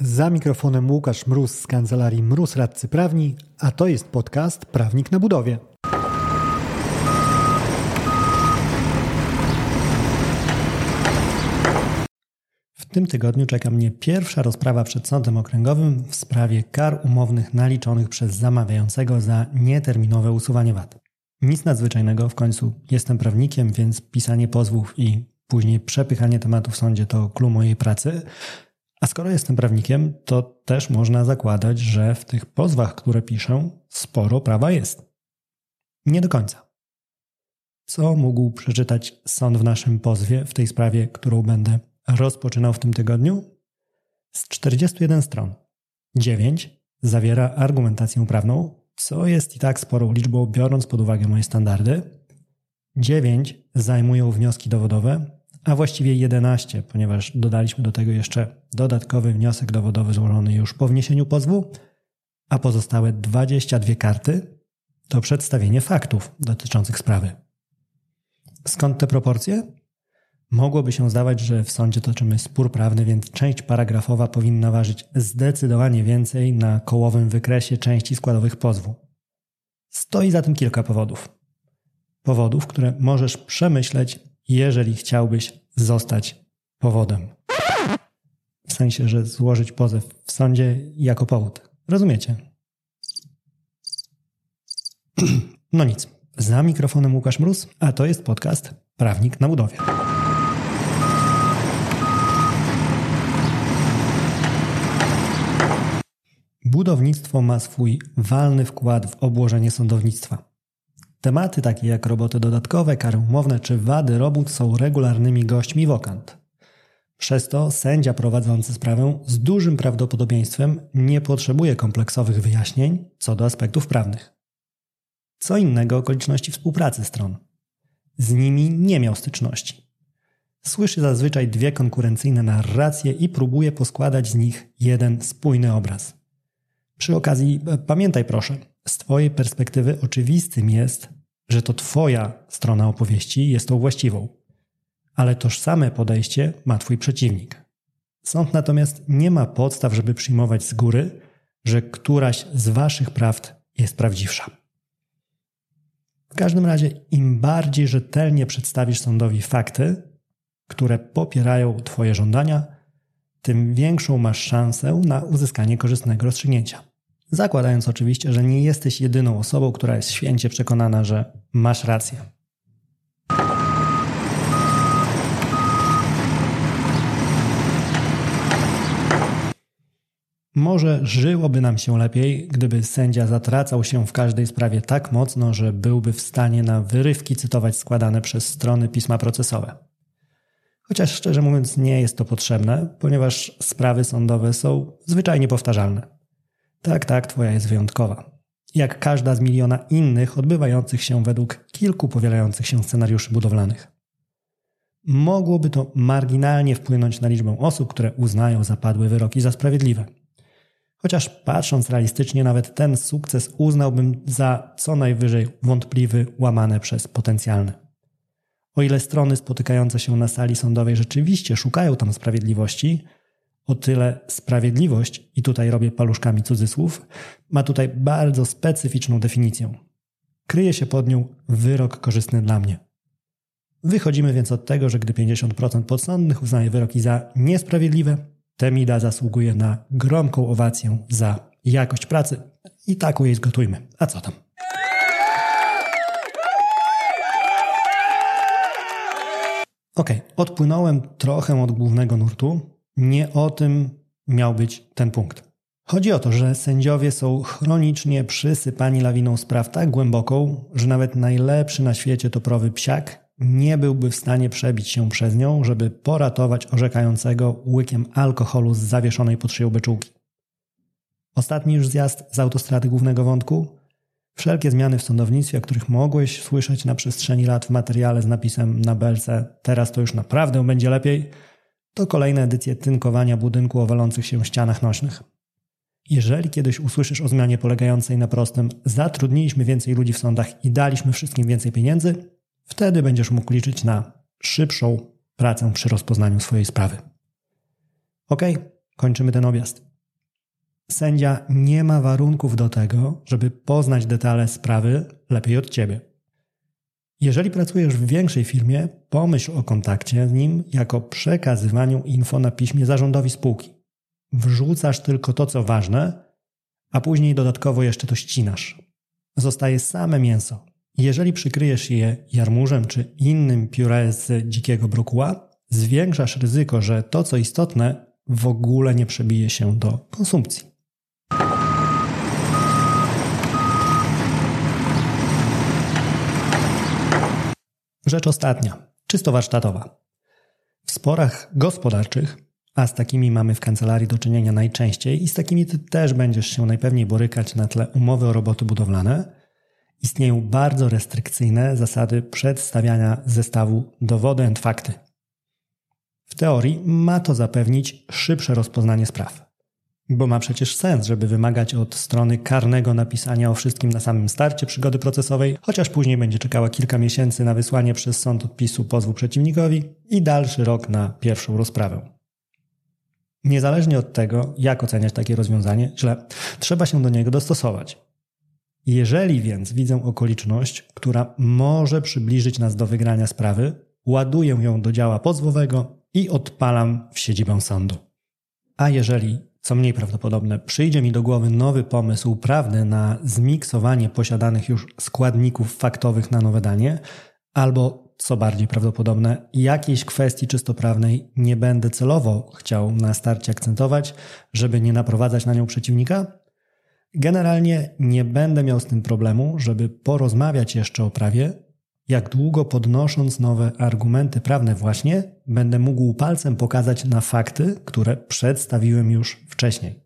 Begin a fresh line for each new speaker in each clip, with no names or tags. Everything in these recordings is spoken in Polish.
Za mikrofonem Łukasz Mróz z kancelarii Mróz Radcy Prawni, a to jest podcast Prawnik na budowie. W tym tygodniu czeka mnie pierwsza rozprawa przed sądem okręgowym w sprawie kar umownych naliczonych przez zamawiającego za nieterminowe usuwanie wad. Nic nadzwyczajnego, w końcu jestem prawnikiem, więc pisanie pozwów i później przepychanie tematu w sądzie to klucz mojej pracy. A skoro jestem prawnikiem, to też można zakładać, że w tych pozwach, które piszę, sporo prawa jest. Nie do końca. Co mógł przeczytać sąd w naszym pozwie w tej sprawie, którą będę rozpoczynał w tym tygodniu? Z 41 stron, 9 zawiera argumentację prawną, co jest i tak sporą liczbą, biorąc pod uwagę moje standardy. 9 zajmują wnioski dowodowe, a właściwie 11, ponieważ dodaliśmy do tego jeszcze dodatkowy wniosek dowodowy złożony już po wniesieniu pozwu, a pozostałe 22 karty to przedstawienie faktów dotyczących sprawy. Skąd te proporcje? Mogłoby się zdawać, że w sądzie toczymy spór prawny, więc część paragrafowa powinna ważyć zdecydowanie więcej na kołowym wykresie części składowych pozwu. Stoi za tym kilka powodów. Powodów, które możesz przemyśleć, jeżeli chciałbyś zostać powodem. W sensie, że złożyć pozew w sądzie jako powód. Rozumiecie? No nic. Za mikrofonem Łukasz Mróz, a to jest podcast Prawnik na budowie. Budownictwo ma swój walny wkład w obłożenie sądownictwa. Tematy takie jak roboty dodatkowe, kary umowne czy wady robót są regularnymi gośćmi wokant. Przez to sędzia prowadzący sprawę z dużym prawdopodobieństwem nie potrzebuje kompleksowych wyjaśnień co do aspektów prawnych. Co innego okoliczności współpracy stron. Z nimi nie miał styczności. Słyszy zazwyczaj dwie konkurencyjne narracje i próbuje poskładać z nich jeden spójny obraz. Przy okazji, e, pamiętaj proszę, z Twojej perspektywy oczywistym jest, że to Twoja strona opowieści jest tą właściwą, ale tożsame podejście ma Twój przeciwnik. Sąd natomiast nie ma podstaw, żeby przyjmować z góry, że któraś z Waszych prawd jest prawdziwsza. W każdym razie, im bardziej rzetelnie przedstawisz sądowi fakty, które popierają Twoje żądania, tym większą masz szansę na uzyskanie korzystnego rozstrzygnięcia. Zakładając oczywiście, że nie jesteś jedyną osobą, która jest święcie przekonana, że masz rację. Może żyłoby nam się lepiej, gdyby sędzia zatracał się w każdej sprawie tak mocno, że byłby w stanie na wyrywki cytować składane przez strony pisma procesowe. Chociaż szczerze mówiąc, nie jest to potrzebne, ponieważ sprawy sądowe są zwyczajnie powtarzalne. Tak, tak, twoja jest wyjątkowa. Jak każda z miliona innych odbywających się według kilku powielających się scenariuszy budowlanych. Mogłoby to marginalnie wpłynąć na liczbę osób, które uznają zapadłe wyroki za sprawiedliwe. Chociaż patrząc realistycznie, nawet ten sukces uznałbym za co najwyżej wątpliwy, łamane przez potencjalny. O ile strony spotykające się na sali sądowej rzeczywiście szukają tam sprawiedliwości, o tyle sprawiedliwość, i tutaj robię paluszkami cudzysłów, ma tutaj bardzo specyficzną definicję. Kryje się pod nią wyrok korzystny dla mnie. Wychodzimy więc od tego, że gdy 50% podsądnych uznaje wyroki za niesprawiedliwe, Temida zasługuje na gromką owację za jakość pracy i taką jej zgotujmy. A co tam? Ok, odpłynąłem trochę od głównego nurtu, nie o tym miał być ten punkt. Chodzi o to, że sędziowie są chronicznie przysypani lawiną spraw tak głęboką, że nawet najlepszy na świecie toprowy psiak nie byłby w stanie przebić się przez nią, żeby poratować orzekającego łykiem alkoholu z zawieszonej pod szyją beczułki. Ostatni już zjazd z autostrady głównego wątku? Wszelkie zmiany w sądownictwie, o których mogłeś słyszeć na przestrzeni lat w materiale z napisem na belce teraz to już naprawdę będzie lepiej – to kolejne edycje tynkowania budynku o walących się ścianach nośnych. Jeżeli kiedyś usłyszysz o zmianie polegającej na prostym zatrudniliśmy więcej ludzi w sądach i daliśmy wszystkim więcej pieniędzy, wtedy będziesz mógł liczyć na szybszą pracę przy rozpoznaniu swojej sprawy. Ok, kończymy ten objazd. Sędzia nie ma warunków do tego, żeby poznać detale sprawy lepiej od ciebie. Jeżeli pracujesz w większej firmie, pomyśl o kontakcie z nim jako przekazywaniu info na piśmie zarządowi spółki. Wrzucasz tylko to, co ważne, a później dodatkowo jeszcze to ścinasz. Zostaje same mięso. Jeżeli przykryjesz je jarmużem czy innym pióre z dzikiego brokuła, zwiększasz ryzyko, że to, co istotne, w ogóle nie przebije się do konsumpcji. Rzecz ostatnia, czysto warsztatowa. W sporach gospodarczych, a z takimi mamy w kancelarii do czynienia najczęściej i z takimi ty też będziesz się najpewniej borykać na tle umowy o roboty budowlane, istnieją bardzo restrykcyjne zasady przedstawiania zestawu dowody and fakty. W teorii ma to zapewnić szybsze rozpoznanie spraw. Bo ma przecież sens, żeby wymagać od strony karnego napisania o wszystkim na samym starcie przygody procesowej, chociaż później będzie czekała kilka miesięcy na wysłanie przez sąd odpisu pozwu przeciwnikowi i dalszy rok na pierwszą rozprawę. Niezależnie od tego, jak oceniać takie rozwiązanie, źle, trzeba się do niego dostosować. Jeżeli więc widzę okoliczność, która może przybliżyć nas do wygrania sprawy, ładuję ją do działa pozwowego i odpalam w siedzibę sądu. A jeżeli co mniej prawdopodobne, przyjdzie mi do głowy nowy pomysł prawny na zmiksowanie posiadanych już składników faktowych na nowe danie, albo co bardziej prawdopodobne, jakiejś kwestii czysto prawnej nie będę celowo chciał na starcie akcentować, żeby nie naprowadzać na nią przeciwnika? Generalnie nie będę miał z tym problemu, żeby porozmawiać jeszcze o prawie, jak długo podnosząc nowe argumenty prawne właśnie, będę mógł palcem pokazać na fakty, które przedstawiłem już wcześniej.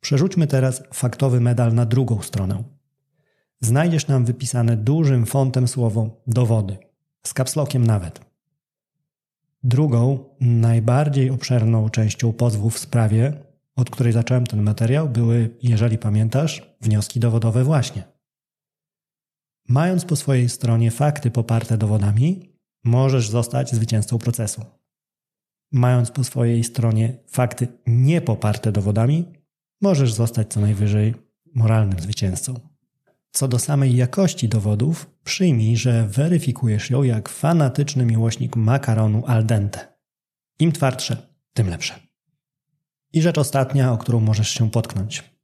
Przerzućmy teraz faktowy medal na drugą stronę. Znajdziesz nam wypisane dużym fontem słowo dowody, z kapslokiem nawet. Drugą, najbardziej obszerną częścią pozwu w sprawie, od której zacząłem ten materiał, były, jeżeli pamiętasz, wnioski dowodowe właśnie. Mając po swojej stronie fakty poparte dowodami, możesz zostać zwycięzcą procesu. Mając po swojej stronie fakty niepoparte dowodami, możesz zostać co najwyżej moralnym zwycięzcą. Co do samej jakości dowodów, przyjmij, że weryfikujesz ją jak fanatyczny miłośnik makaronu al dente. Im twardsze, tym lepsze. I rzecz ostatnia, o którą możesz się potknąć.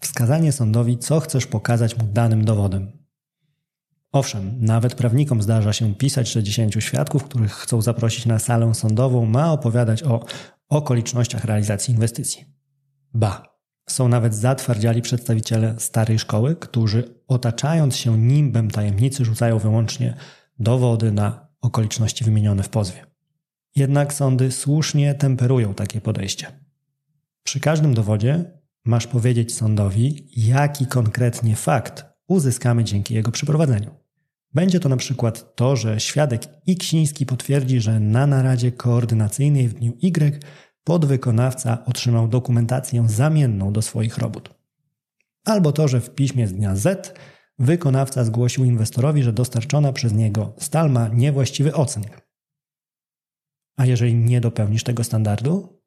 Wskazanie sądowi, co chcesz pokazać mu danym dowodem. Owszem, nawet prawnikom zdarza się pisać, że dziesięciu świadków, których chcą zaprosić na salę sądową, ma opowiadać o okolicznościach realizacji inwestycji. Ba, są nawet zatwardziali przedstawiciele starej szkoły, którzy otaczając się nimbem tajemnicy rzucają wyłącznie dowody na okoliczności wymienione w pozwie. Jednak sądy słusznie temperują takie podejście. Przy każdym dowodzie masz powiedzieć sądowi, jaki konkretnie fakt uzyskamy dzięki jego przeprowadzeniu. Będzie to na przykład to, że świadek Iksiński potwierdzi, że na naradzie koordynacyjnej w dniu Y podwykonawca otrzymał dokumentację zamienną do swoich robót. Albo to, że w piśmie z dnia Z wykonawca zgłosił inwestorowi, że dostarczona przez niego stal ma niewłaściwy ocenk. A jeżeli nie dopełnisz tego standardu,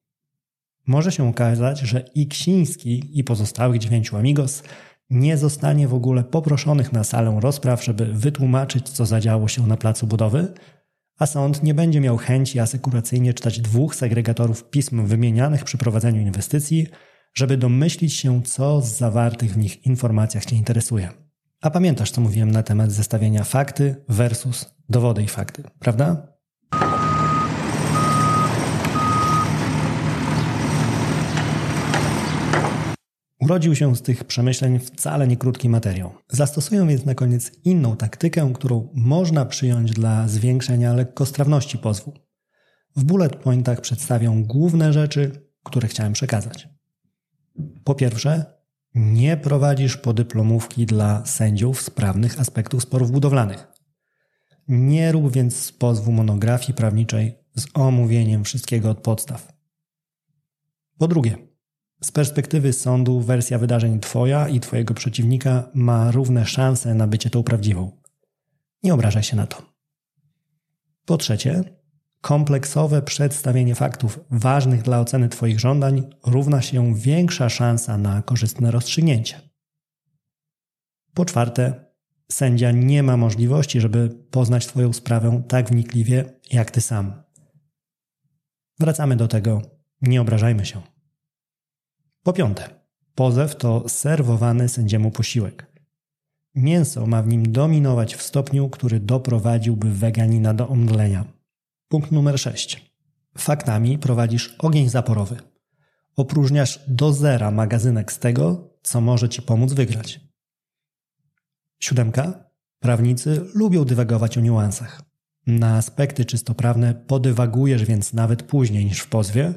może się okazać, że Iksiński i pozostałych dziewięciu amigos nie zostanie w ogóle poproszonych na salę rozpraw, żeby wytłumaczyć, co zadziało się na placu budowy, a sąd nie będzie miał chęci asekuracyjnie czytać dwóch segregatorów pism wymienianych przy prowadzeniu inwestycji, żeby domyślić się, co z zawartych w nich informacjach Cię interesuje. A pamiętasz, co mówiłem na temat zestawienia fakty versus dowody i fakty, prawda? Urodził się z tych przemyśleń wcale nie krótki materiał. Zastosuję więc na koniec inną taktykę, którą można przyjąć dla zwiększenia lekkostrawności pozwu. W bullet pointach przedstawię główne rzeczy, które chciałem przekazać. Po pierwsze, nie prowadzisz podyplomówki dla sędziów sprawnych aspektów sporów budowlanych. Nie rób więc z pozwu monografii prawniczej z omówieniem wszystkiego od podstaw. Po drugie, z perspektywy sądu wersja wydarzeń Twoja i Twojego przeciwnika ma równe szanse na bycie tą prawdziwą. Nie obrażaj się na to. Po trzecie, kompleksowe przedstawienie faktów ważnych dla oceny Twoich żądań równa się większa szansa na korzystne rozstrzygnięcie. Po czwarte, sędzia nie ma możliwości, żeby poznać Twoją sprawę tak wnikliwie jak Ty sam. Wracamy do tego, nie obrażajmy się. Po piąte, pozew to serwowany sędziemu posiłek. Mięso ma w nim dominować w stopniu, który doprowadziłby weganina do omdlenia. Punkt numer 6. Faktami prowadzisz ogień zaporowy. Opróżniasz do zera magazynek z tego, co może ci pomóc wygrać. Siódemka. Prawnicy lubią dywagować o niuansach. Na aspekty czysto prawne podywagujesz więc nawet później niż w pozwie,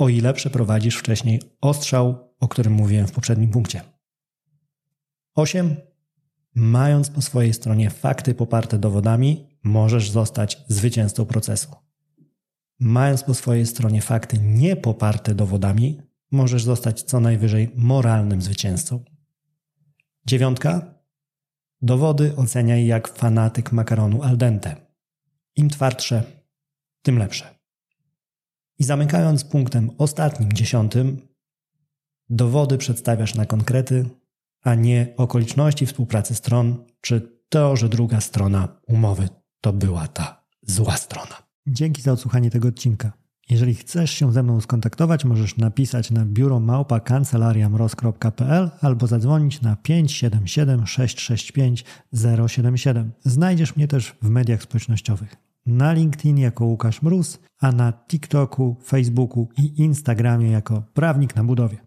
o ile przeprowadzisz wcześniej ostrzał, o którym mówiłem w poprzednim punkcie. 8. Mając po swojej stronie fakty poparte dowodami, możesz zostać zwycięzcą procesu. Mając po swojej stronie fakty nie poparte dowodami, możesz zostać co najwyżej moralnym zwycięzcą. Dziewiątka. Dowody oceniaj jak fanatyk makaronu al dente. Im twardsze, tym lepsze. I zamykając punktem ostatnim, dziesiątym, dowody przedstawiasz na konkrety, a nie okoliczności współpracy stron, czy to, że druga strona umowy to była ta zła strona. Dzięki za odsłuchanie tego odcinka. Jeżeli chcesz się ze mną skontaktować, możesz napisać na biuro małpa albo zadzwonić na 577 665 077. Znajdziesz mnie też w mediach społecznościowych. Na LinkedIn jako Łukasz Mróz, a na TikToku, Facebooku i Instagramie jako Prawnik na Budowie.